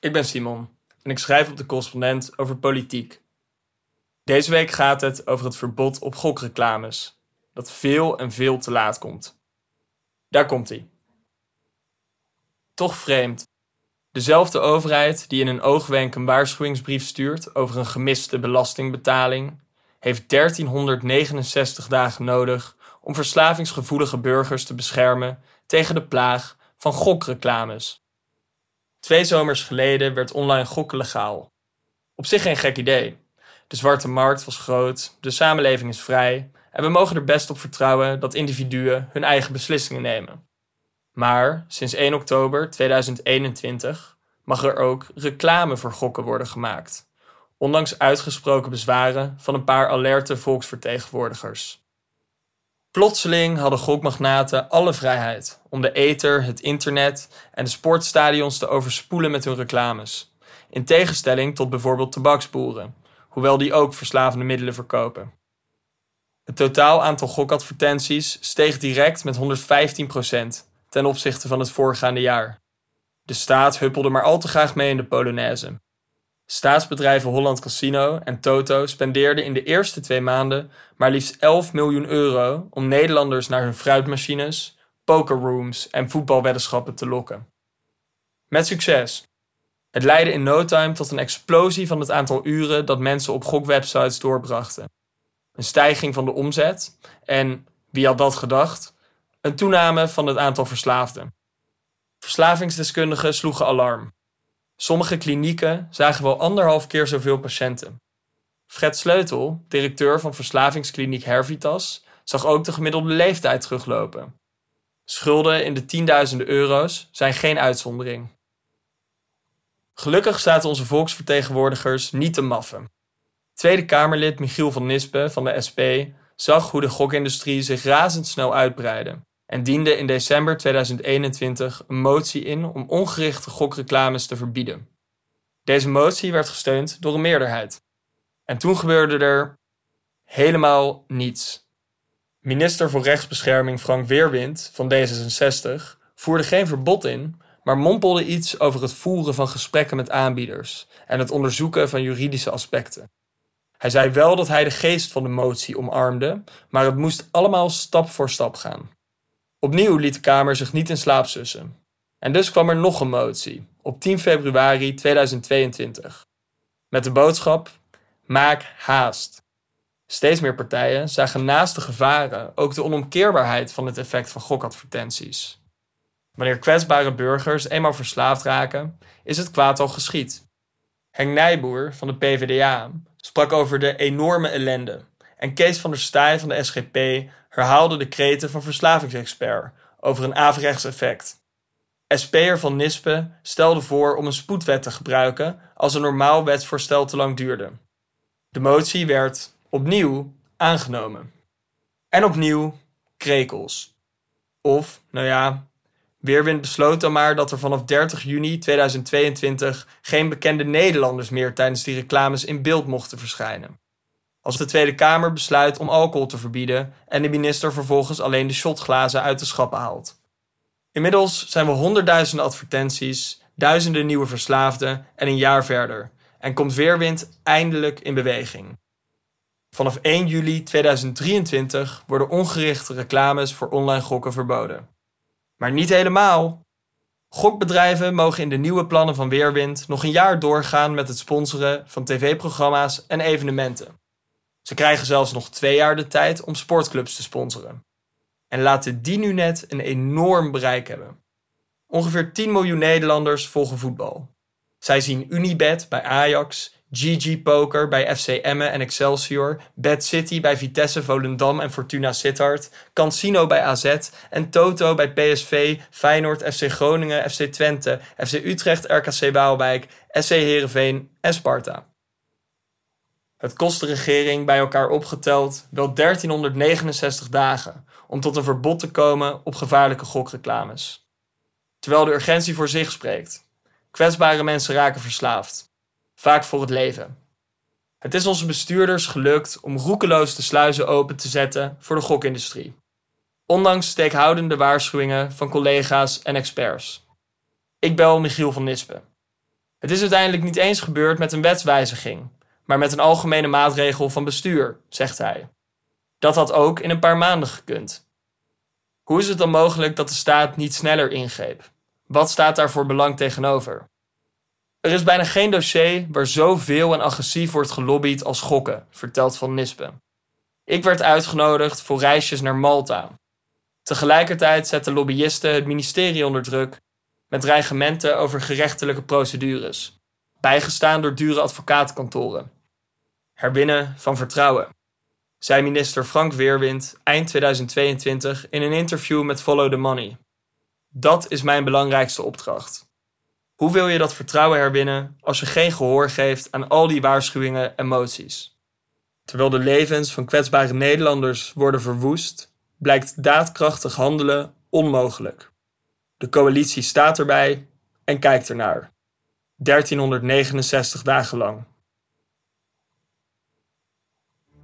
Ik ben Simon en ik schrijf op de correspondent over politiek. Deze week gaat het over het verbod op gokreclames, dat veel en veel te laat komt. Daar komt hij. Toch vreemd. Dezelfde overheid die in een oogwenk een waarschuwingsbrief stuurt over een gemiste belastingbetaling, heeft 1369 dagen nodig om verslavingsgevoelige burgers te beschermen tegen de plaag van gokreclames. Twee zomers geleden werd online gokken legaal. Op zich geen gek idee. De zwarte markt was groot, de samenleving is vrij en we mogen er best op vertrouwen dat individuen hun eigen beslissingen nemen. Maar sinds 1 oktober 2021 mag er ook reclame voor gokken worden gemaakt, ondanks uitgesproken bezwaren van een paar alerte volksvertegenwoordigers. Plotseling hadden gokmagnaten alle vrijheid om de ether, het internet en de sportstadions te overspoelen met hun reclames. In tegenstelling tot bijvoorbeeld tabaksboeren, hoewel die ook verslavende middelen verkopen. Het totaal aantal gokadvertenties steeg direct met 115% ten opzichte van het voorgaande jaar. De staat huppelde maar al te graag mee in de Polonaise. Staatsbedrijven Holland Casino en Toto spendeerden in de eerste twee maanden maar liefst 11 miljoen euro om Nederlanders naar hun fruitmachines, pokerrooms en voetbalweddenschappen te lokken. Met succes. Het leidde in no time tot een explosie van het aantal uren dat mensen op gokwebsites doorbrachten. Een stijging van de omzet en, wie had dat gedacht, een toename van het aantal verslaafden. Verslavingsdeskundigen sloegen alarm. Sommige klinieken zagen wel anderhalf keer zoveel patiënten. Fred Sleutel, directeur van verslavingskliniek Hervitas, zag ook de gemiddelde leeftijd teruglopen. Schulden in de tienduizenden euro's zijn geen uitzondering. Gelukkig zaten onze volksvertegenwoordigers niet te maffen. Tweede Kamerlid Michiel van Nispen van de SP zag hoe de gokindustrie zich razendsnel uitbreidde en diende in december 2021 een motie in om ongerichte gokreclames te verbieden. Deze motie werd gesteund door een meerderheid. En toen gebeurde er helemaal niets. Minister voor Rechtsbescherming Frank Weerwind van D66 voerde geen verbod in, maar mompelde iets over het voeren van gesprekken met aanbieders en het onderzoeken van juridische aspecten. Hij zei wel dat hij de geest van de motie omarmde, maar het moest allemaal stap voor stap gaan. Opnieuw liet de Kamer zich niet in slaap sussen. En dus kwam er nog een motie, op 10 februari 2022. Met de boodschap: maak haast. Steeds meer partijen zagen naast de gevaren ook de onomkeerbaarheid van het effect van gokadvertenties. Wanneer kwetsbare burgers eenmaal verslaafd raken, is het kwaad al geschied. Henk Nijboer van de PvdA sprak over de enorme ellende en Kees van der Staaij van de SGP herhaalde de kreten van verslavingsexpert over een averechts effect. SP'er van Nispe stelde voor om een spoedwet te gebruiken als een normaal wetsvoorstel te lang duurde. De motie werd opnieuw aangenomen. En opnieuw krekels. Of, nou ja, Weerwind besloot dan maar dat er vanaf 30 juni 2022 geen bekende Nederlanders meer tijdens die reclames in beeld mochten verschijnen. Als de Tweede Kamer besluit om alcohol te verbieden en de minister vervolgens alleen de shotglazen uit de schappen haalt. Inmiddels zijn we honderdduizenden advertenties, duizenden nieuwe verslaafden en een jaar verder en komt Weerwind eindelijk in beweging. Vanaf 1 juli 2023 worden ongerichte reclames voor online gokken verboden. Maar niet helemaal. Gokbedrijven mogen in de nieuwe plannen van Weerwind nog een jaar doorgaan met het sponsoren van tv-programma's en evenementen. Ze krijgen zelfs nog twee jaar de tijd om sportclubs te sponsoren. En laten die nu net een enorm bereik hebben. Ongeveer 10 miljoen Nederlanders volgen voetbal. Zij zien Unibet bij Ajax, GG Poker bij FC Emmen en Excelsior, Bad City bij Vitesse, Volendam en Fortuna Sittard, Cansino bij AZ en Toto bij PSV, Feyenoord, FC Groningen, FC Twente, FC Utrecht, RKC Waalwijk, SC Heerenveen en Sparta. Het kost de regering bij elkaar opgeteld wel 1369 dagen om tot een verbod te komen op gevaarlijke gokreclames. Terwijl de urgentie voor zich spreekt. Kwetsbare mensen raken verslaafd, vaak voor het leven. Het is onze bestuurders gelukt om roekeloos de sluizen open te zetten voor de gokindustrie. Ondanks steekhoudende waarschuwingen van collega's en experts. Ik bel Michiel van Nispen. Het is uiteindelijk niet eens gebeurd met een wetswijziging, maar met een algemene maatregel van bestuur, zegt hij. Dat had ook in een paar maanden gekund. Hoe is het dan mogelijk dat de staat niet sneller ingreep? Wat staat daar voor belang tegenover? Er is bijna geen dossier waar zoveel en agressief wordt gelobbyd als gokken, vertelt Van Nispen. Ik werd uitgenodigd voor reisjes naar Malta. Tegelijkertijd zetten lobbyisten het ministerie onder druk met dreigementen over gerechtelijke procedures, bijgestaan door dure advocatenkantoren. Herwinnen van vertrouwen, zei minister Frank Weerwind eind 2022 in een interview met Follow the Money. Dat is mijn belangrijkste opdracht. Hoe wil je dat vertrouwen herwinnen als je geen gehoor geeft aan al die waarschuwingen en moties? Terwijl de levens van kwetsbare Nederlanders worden verwoest, blijkt daadkrachtig handelen onmogelijk. De coalitie staat erbij en kijkt ernaar. 1369 dagen lang.